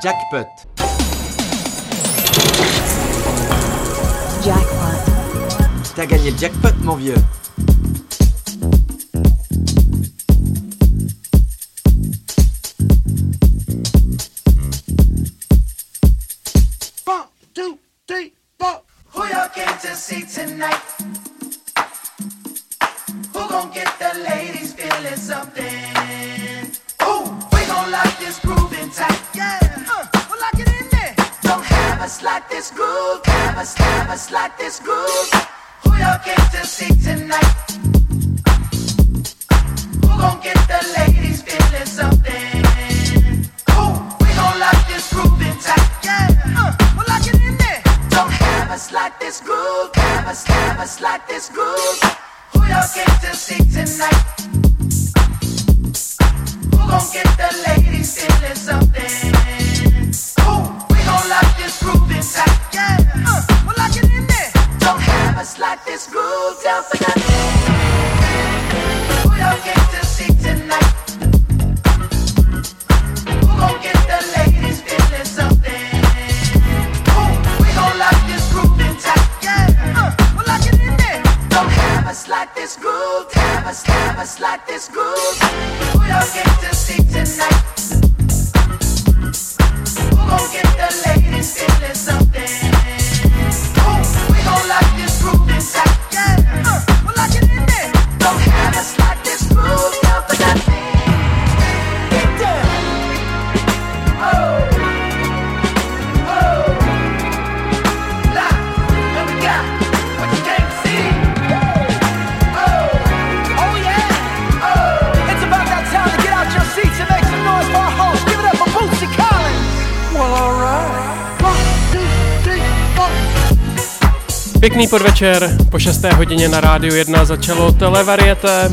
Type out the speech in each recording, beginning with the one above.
Jackpot. Jackpot. T'as gagné le jackpot, mon vieux. Pěkný podvečer, po 6. hodině na rádiu 1 začalo televariete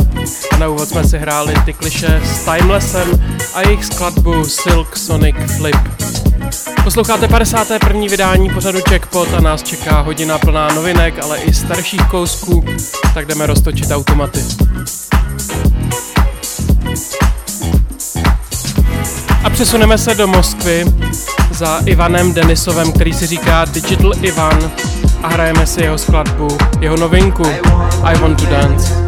a na úvod jsme si hráli ty kliše s Timelessem a jejich skladbu Silk Sonic Flip. Posloucháte 51. vydání pořadu Checkpot a nás čeká hodina plná novinek, ale i starších kousků, tak jdeme roztočit automaty. A přesuneme se do Moskvy za Ivanem Denisovem, který si říká Digital Ivan a hrajeme si jeho skladbu, jeho novinku I Want to Dance.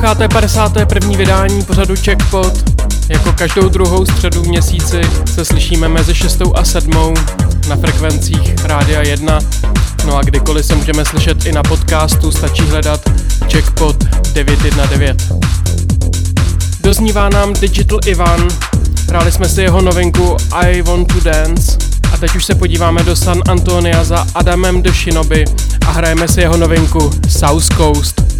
Posloucháte 51. vydání pořadu Checkpot. Jako každou druhou středu v měsíci se slyšíme mezi 6 a 7 na frekvencích Rádia 1. No a kdykoliv se můžeme slyšet i na podcastu, stačí hledat Checkpot 919. Doznívá nám Digital Ivan, hráli jsme si jeho novinku I Want to Dance a teď už se podíváme do San Antonia za Adamem de Shinobi a hrajeme si jeho novinku South Coast.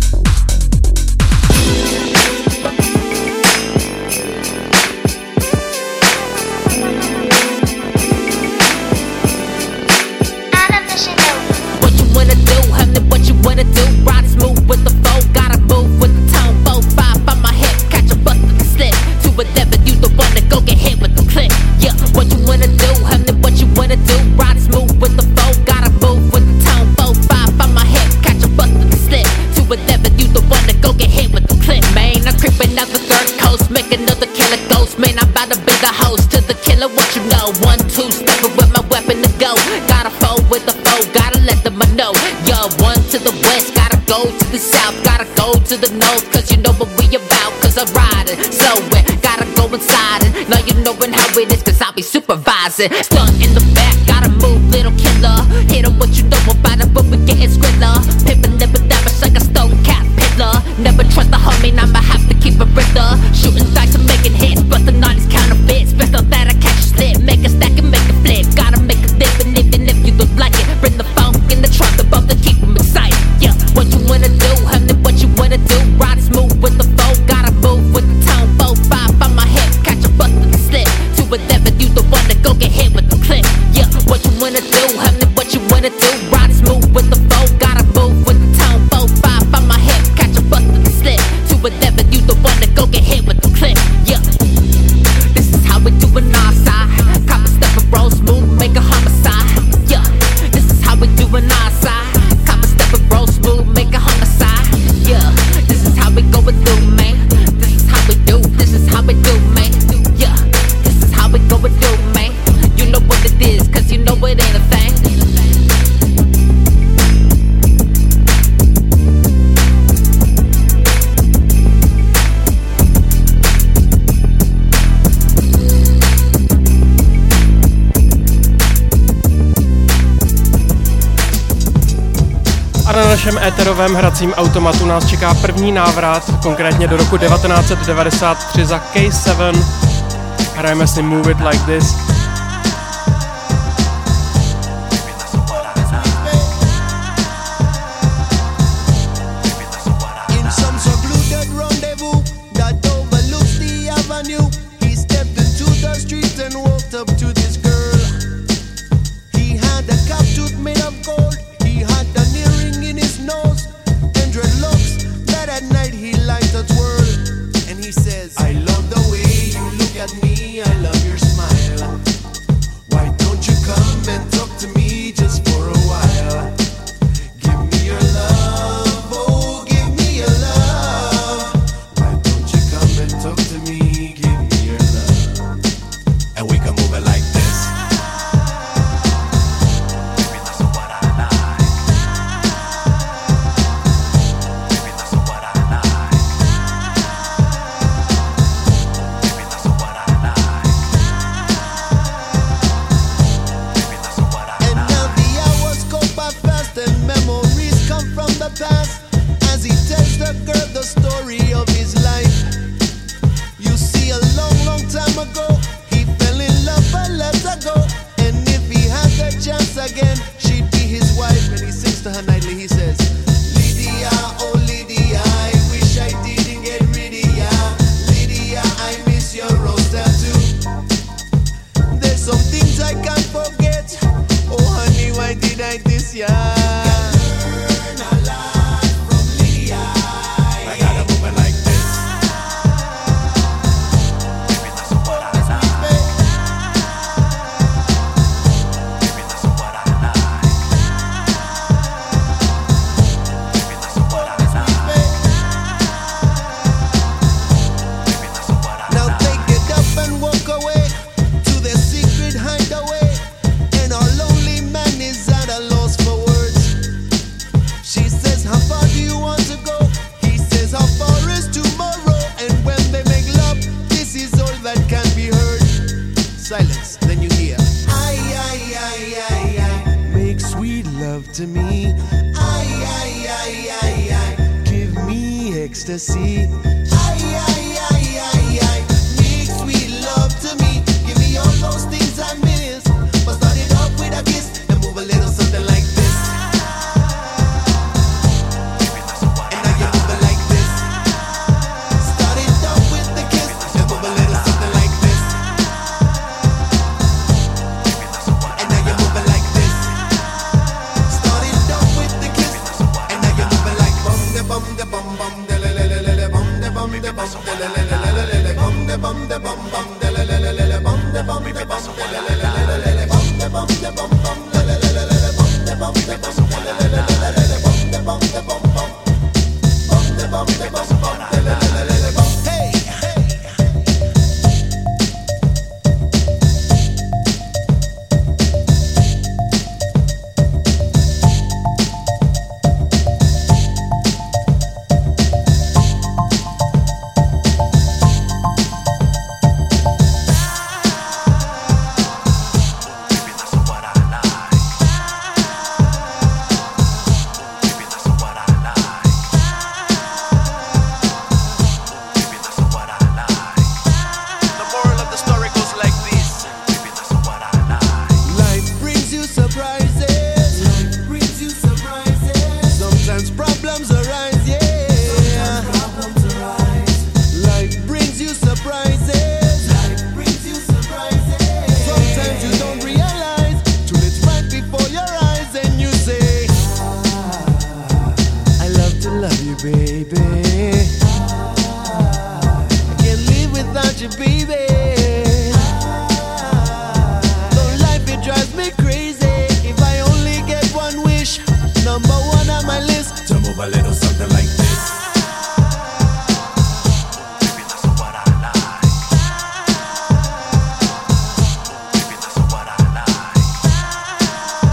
be supervising. Stunt in the go get hit with the clip. našem éterovém hracím automatu nás čeká první návrat, konkrétně do roku 1993 za K7. Hrajeme si Move It Like This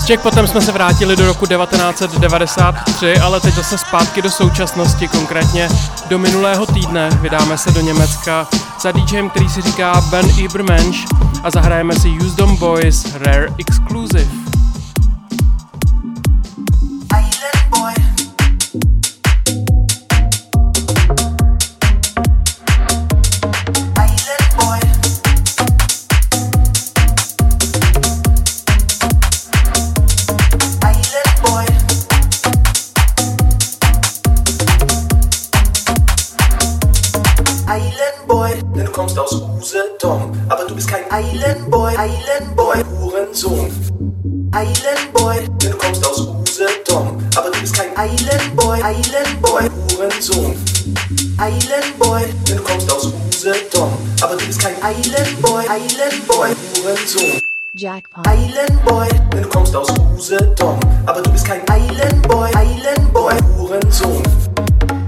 kousíček, potom jsme se vrátili do roku 1993, ale teď zase zpátky do současnosti, konkrétně do minulého týdne. Vydáme se do Německa za DJem, který si říká Ben Ibermensch a zahrajeme si Use Boys Rare Exclusive. Jackpot. Island Boy, denn du kommst aus Usedom. Aber du bist kein Island Boy, Island Boy, Hurensohn.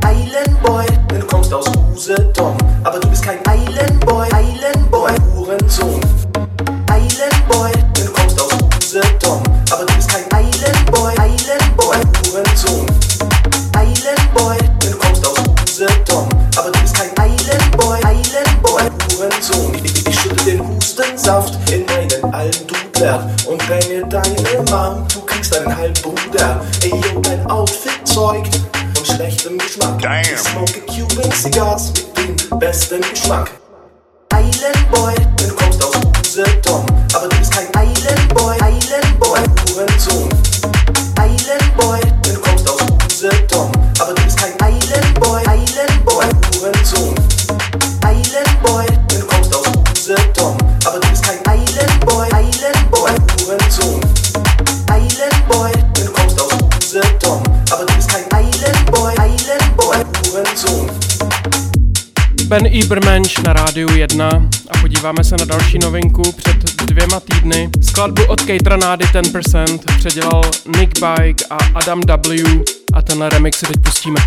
Island Boy, denn du kommst aus Usedom. Aber du bist kein Island Zigars mit dem besten Geschmack. Ben Ibermensch na rádiu 1 a podíváme se na další novinku před dvěma týdny. Skladbu od Kate Ranády 10% předělal Nick Bike a Adam W a tenhle remix si teď pustíme.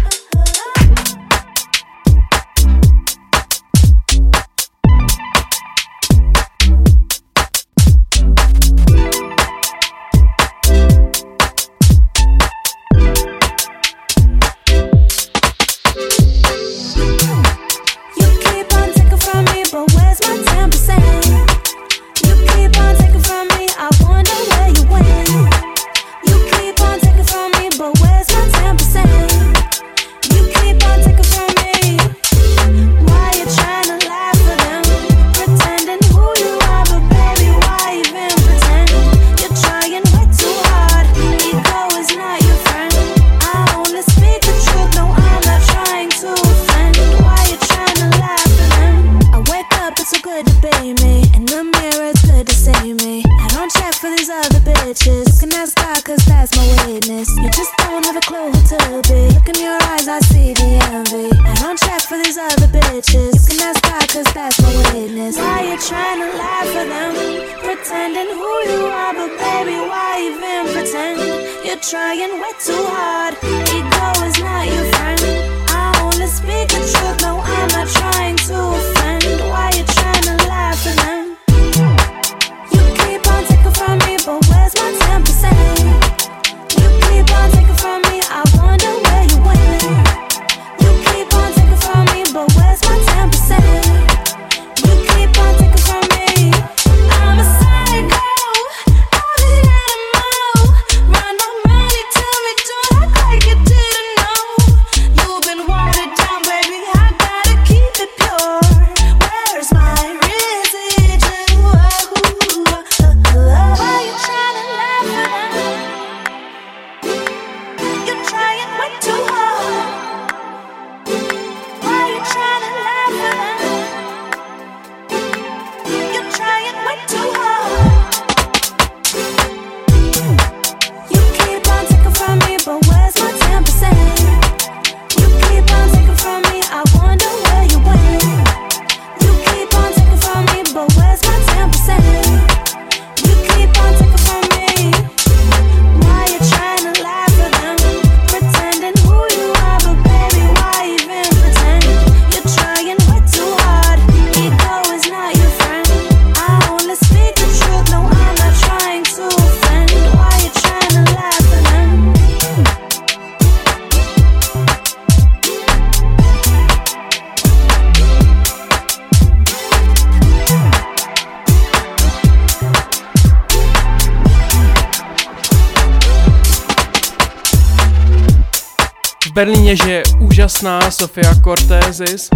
Cortésis,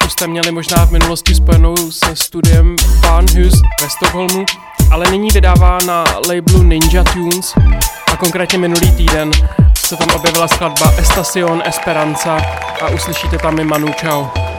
tu jste měli možná v minulosti spojenou se studiem Panhus ve Stockholmu, ale nyní vydává na labelu Ninja Tunes a konkrétně minulý týden se tam objevila skladba Estacion Esperanza a uslyšíte tam i Manu Chao.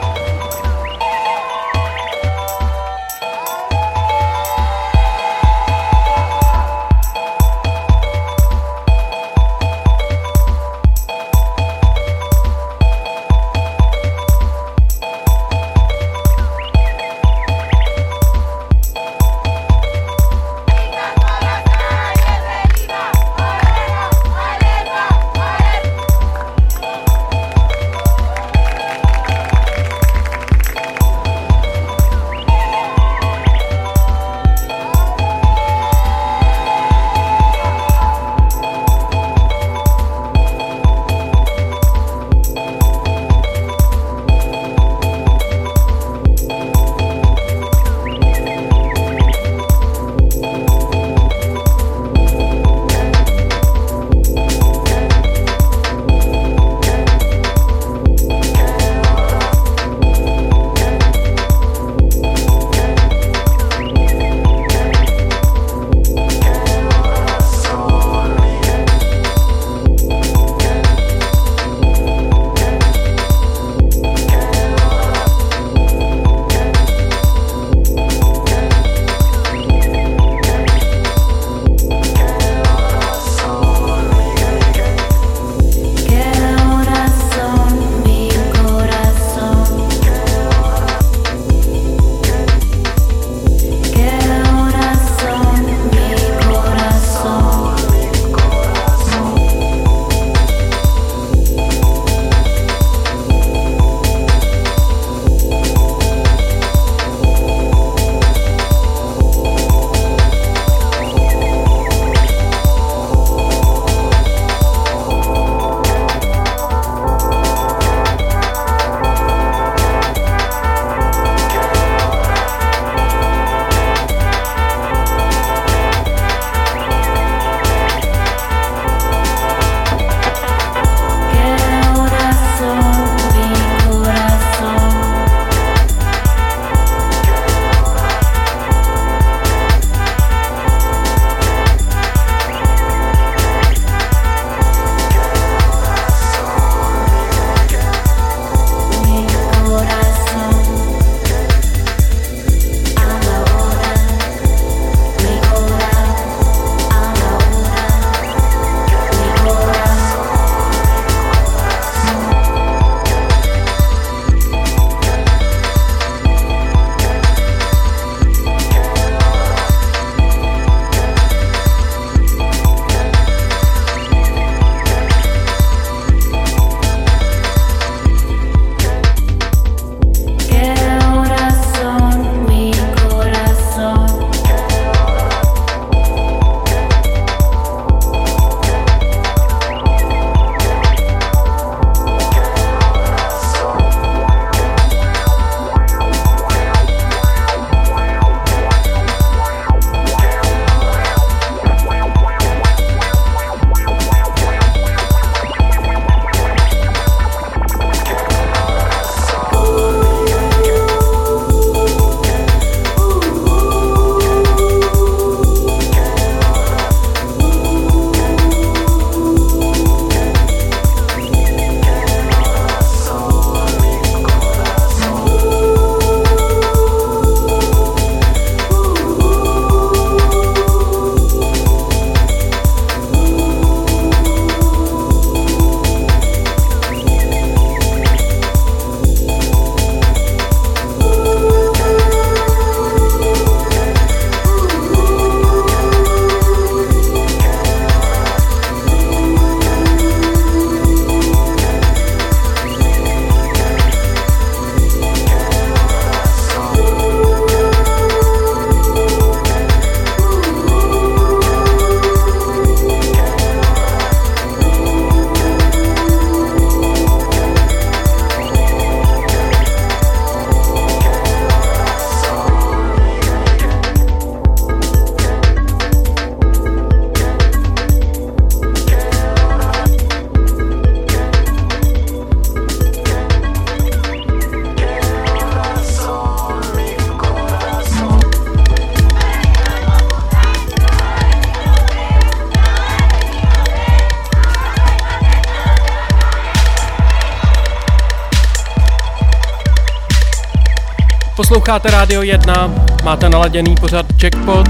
Posloucháte Rádio 1, máte naladěný pořad Jackpot.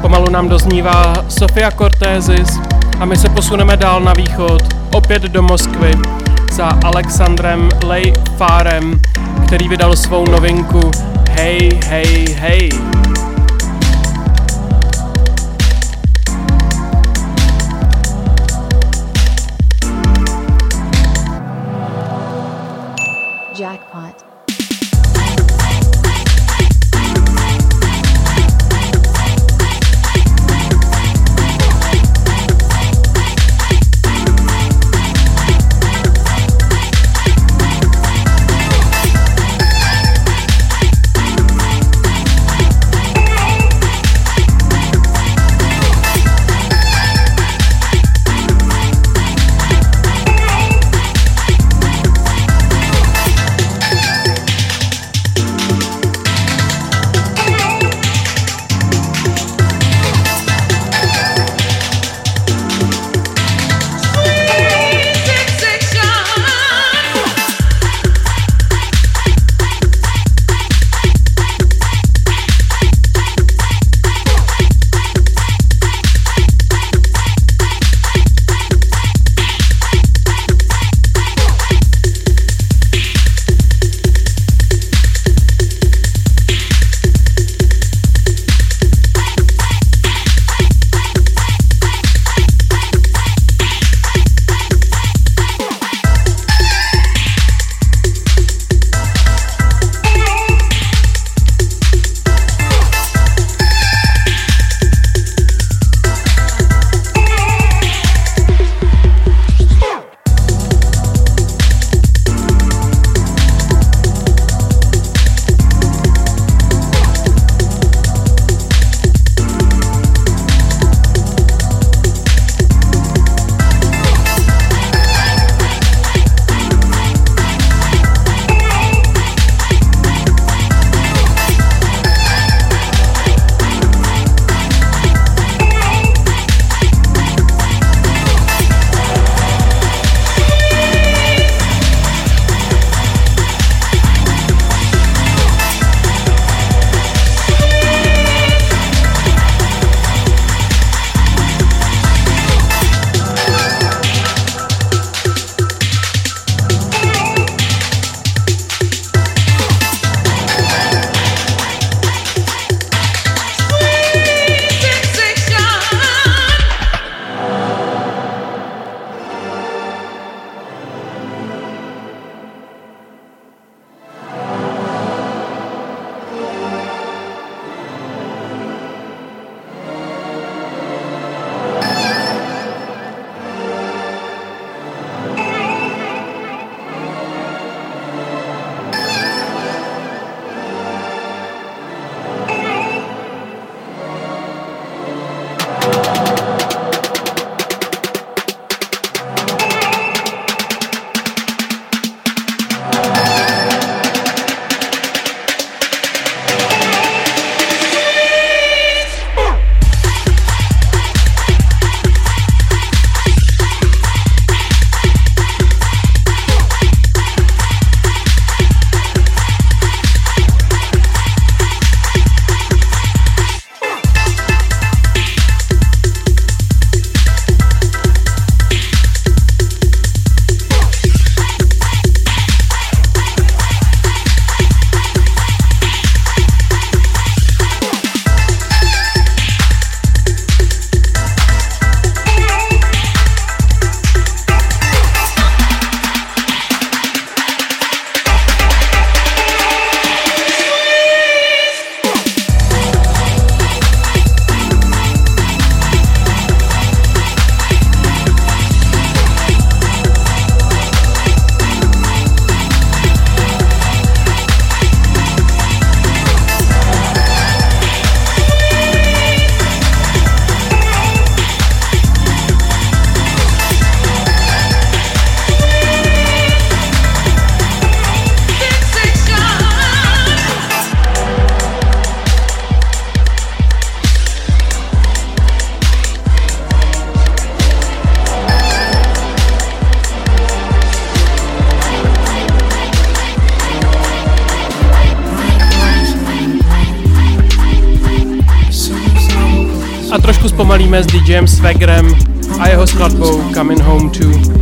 Pomalu nám doznívá Sofia Cortézis a my se posuneme dál na východ, opět do Moskvy, za Alexandrem Lej Farem, který vydal svou novinku Hey, hey, hey. Jackpot. s DJem Svegrem a jeho skladbou Coming Home To.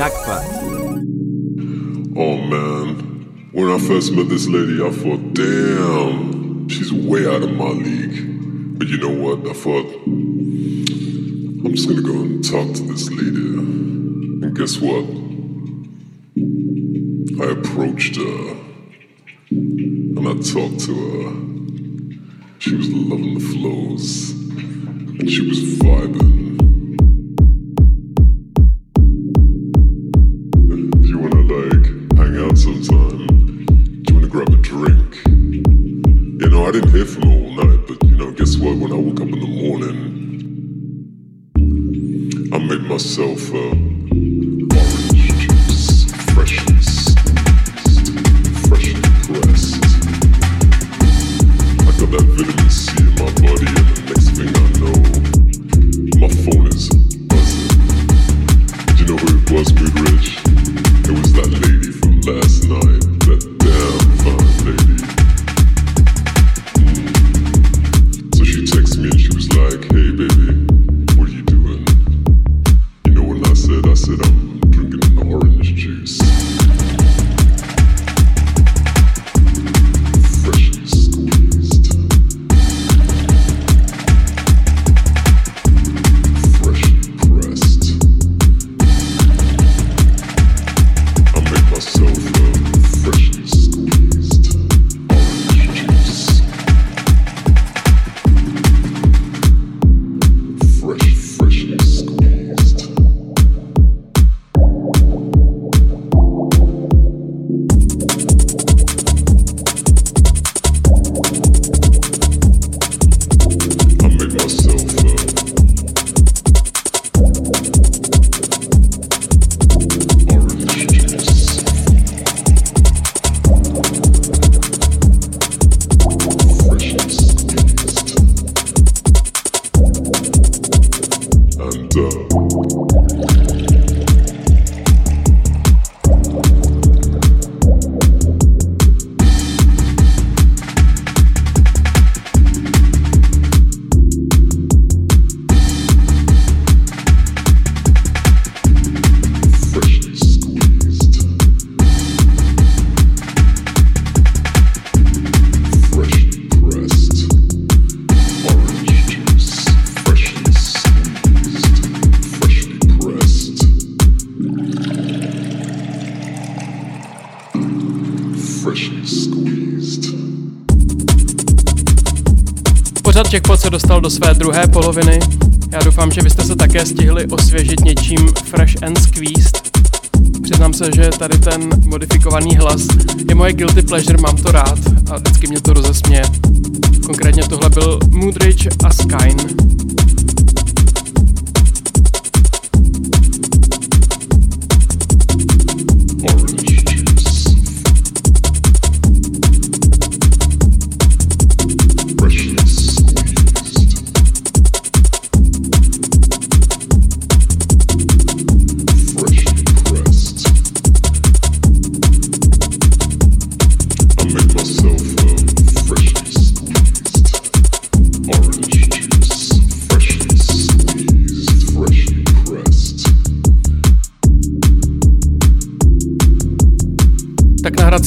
Jackpot. Oh man, when I first met this lady, I thought, damn, she's way out of my league. But you know what? I thought, I'm just gonna go and talk to this lady. And guess what? I approached her and I talked to her. She was loving the flows and she was vibing. Druhé poloviny. Já doufám, že byste se také stihli osvěžit něčím fresh and squeezed. Přiznám se, že tady ten modifikovaný hlas je moje guilty pleasure, mám to rád a vždycky mě to rozesměje. Konkrétně tohle byl Moodridge a Skyn.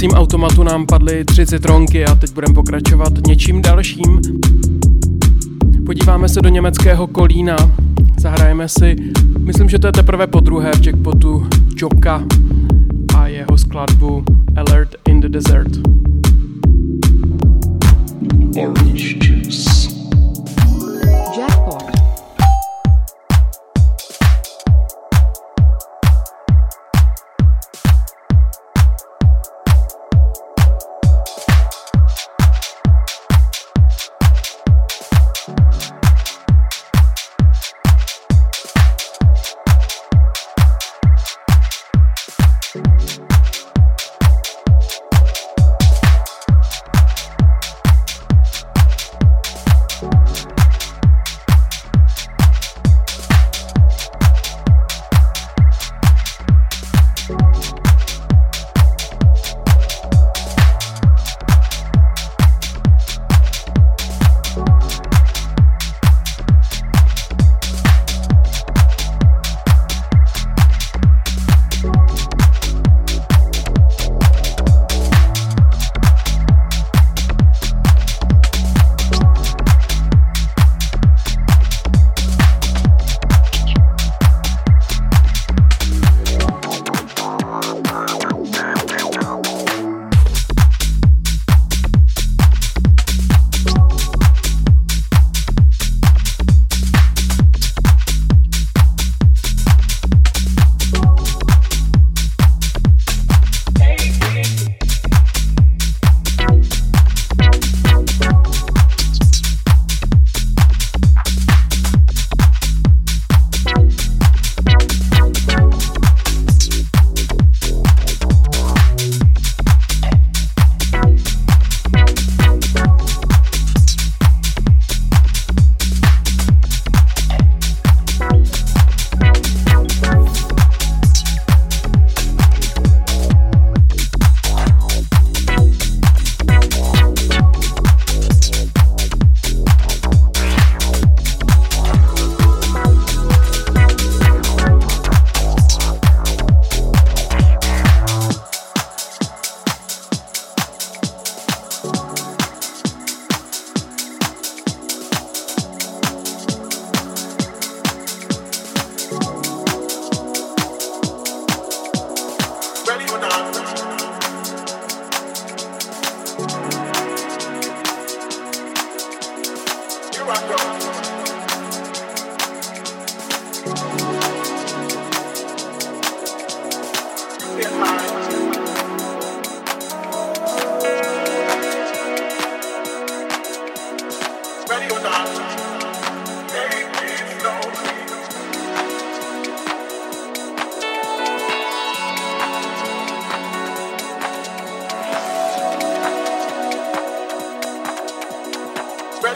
Hracím automatu nám padly tři citronky a teď budeme pokračovat něčím dalším. Podíváme se do německého Kolína, zahrajeme si, myslím, že to je teprve po druhé v jackpotu, Joka a jeho skladbu Alert in the Desert. Orange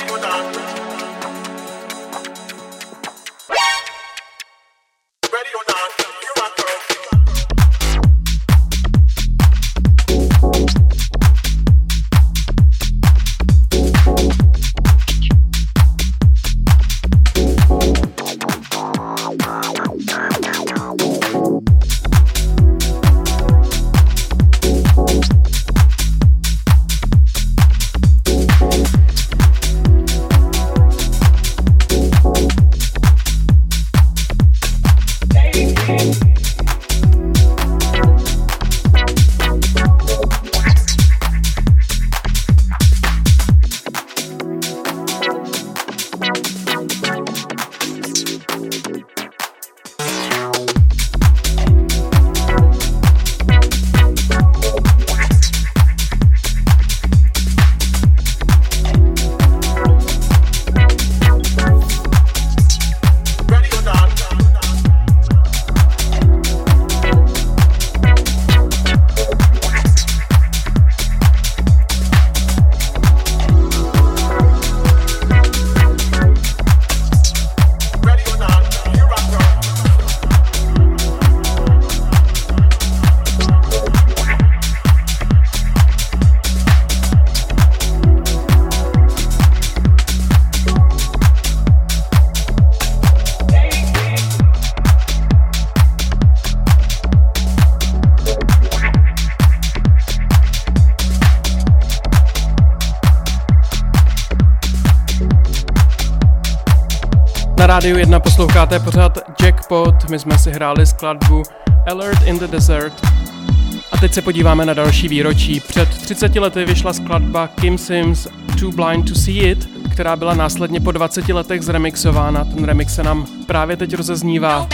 Monaco. Rádiu 1 posloucháte pořád Jackpot, my jsme si hráli skladbu Alert in the Desert. A teď se podíváme na další výročí. Před 30 lety vyšla skladba Kim Sims Too Blind to See It, která byla následně po 20 letech zremixována. Ten remix se nám právě teď rozeznívá.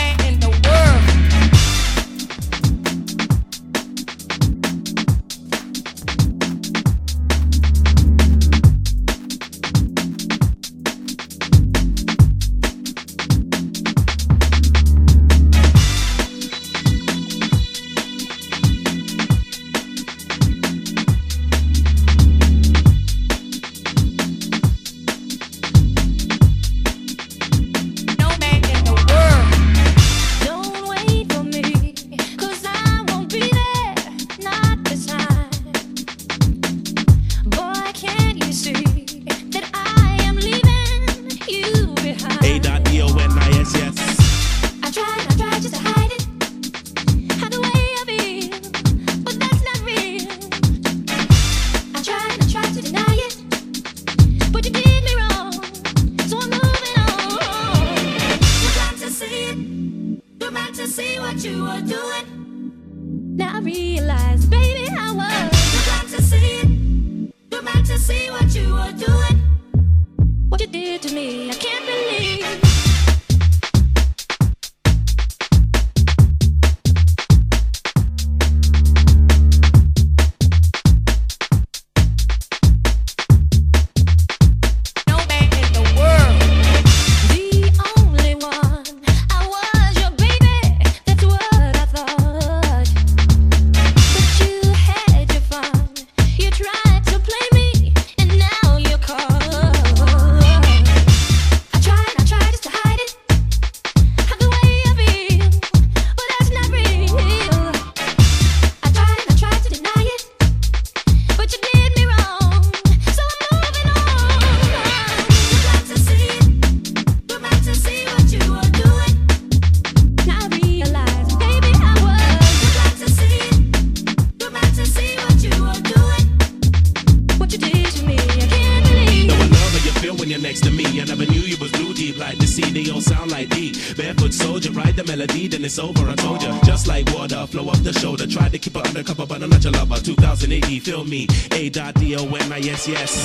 yes.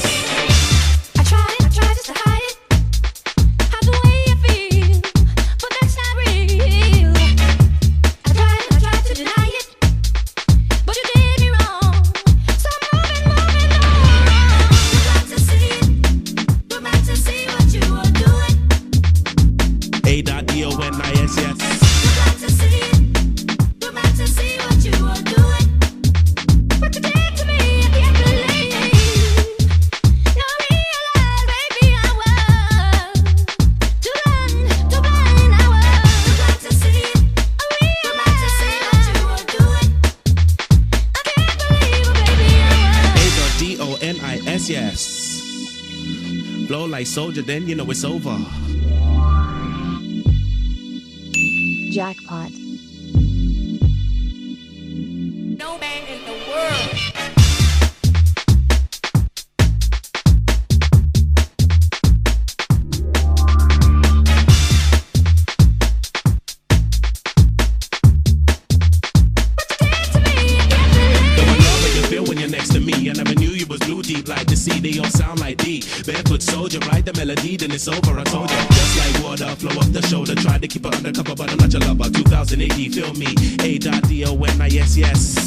Soldier, then you know it's over. Jackpot. it's 2080, feel me? A dot D O N I S yes.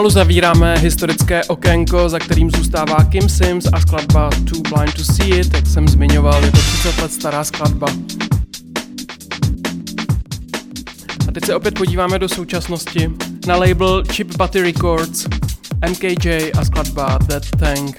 Pomalu zavíráme historické okénko, za kterým zůstává Kim Sims a skladba Too Blind to See It, jak jsem zmiňoval, je to 30 let stará skladba. A teď se opět podíváme do současnosti na label Chip Butty Records, MKJ a skladba That Tank.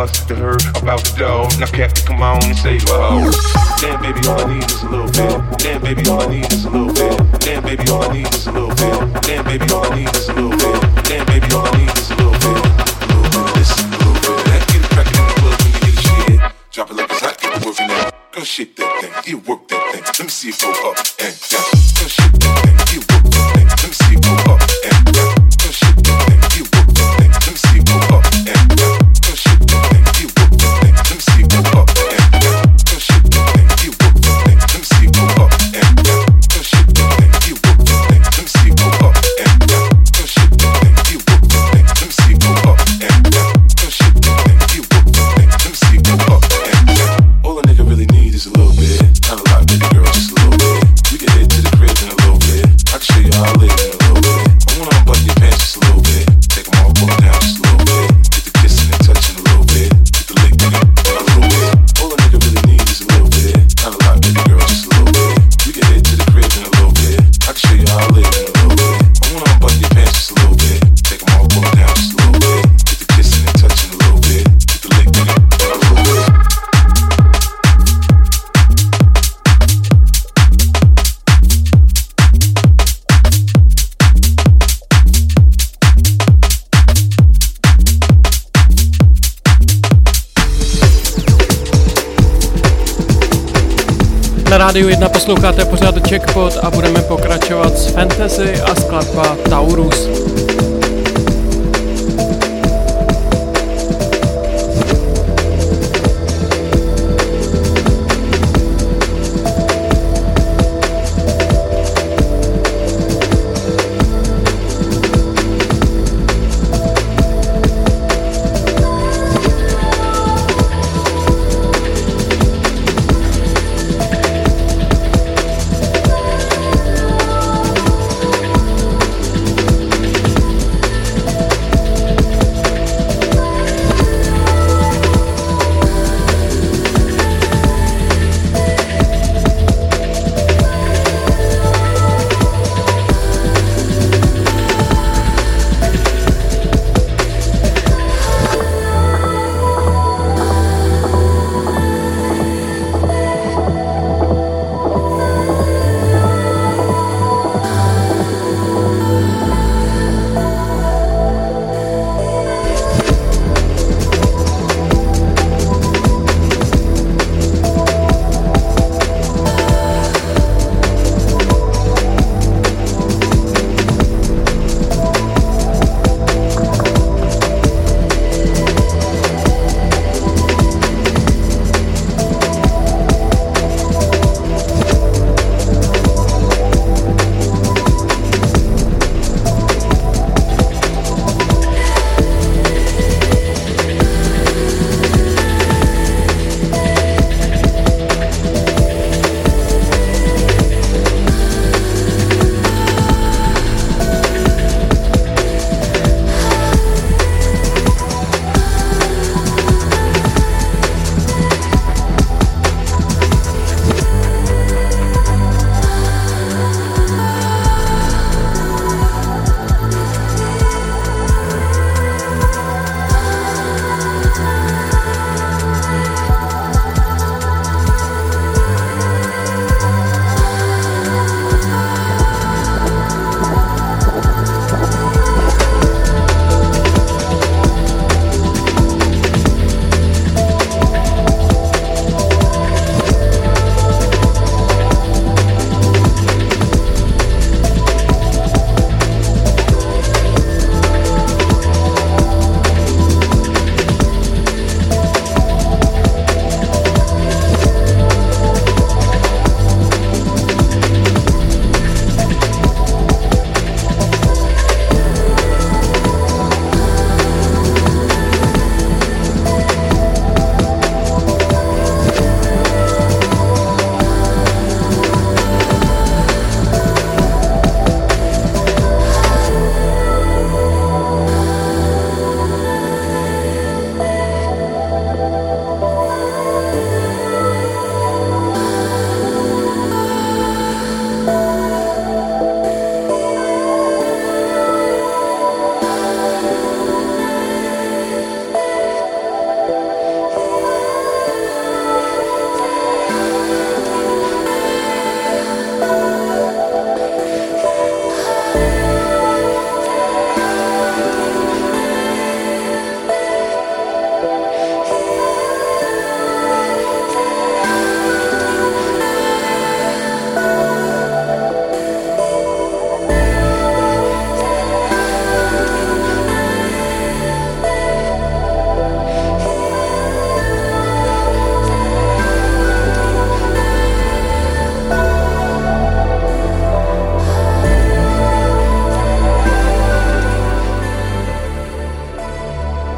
Must have heard about the dough. Now, Captain, come on and save hoe. Damn, baby, all I need is a little bit. Damn, baby, all I need is a little bit. Damn, baby, all I need is a little bit. Damn, baby, all I need is a little bit. Damn, baby, all I need is a little bit. A little bit this, a little bit. Get it the get. Drop it like it's hot, get the working out. Go shake that thing, you work that thing. Let me see it go up rádiu 1 posloucháte pořád Checkpot a budeme pokračovat s Fantasy a skladba Taurus.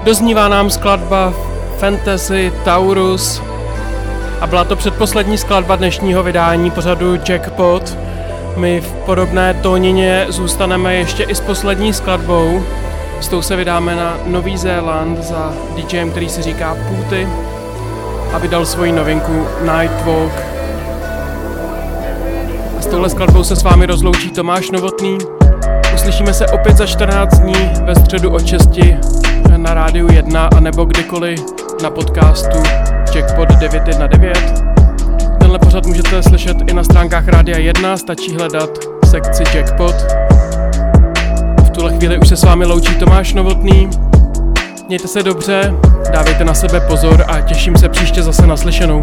Doznívá nám skladba Fantasy Taurus a byla to předposlední skladba dnešního vydání pořadu Jackpot. My v podobné tónině zůstaneme ještě i s poslední skladbou. S tou se vydáme na Nový Zéland za DJem, který se říká Půty a vydal svoji novinku Nightwalk. A s touhle skladbou se s vámi rozloučí Tomáš Novotný. Uslyšíme se opět za 14 dní ve středu od 6 na rádiu 1 a nebo kdykoliv na podcastu Jackpot 919. Tenhle pořad můžete slyšet i na stránkách Rádia 1, stačí hledat sekci Jackpot. V tuhle chvíli už se s vámi loučí Tomáš Novotný. Mějte se dobře, dávejte na sebe pozor a těším se příště zase naslyšenou.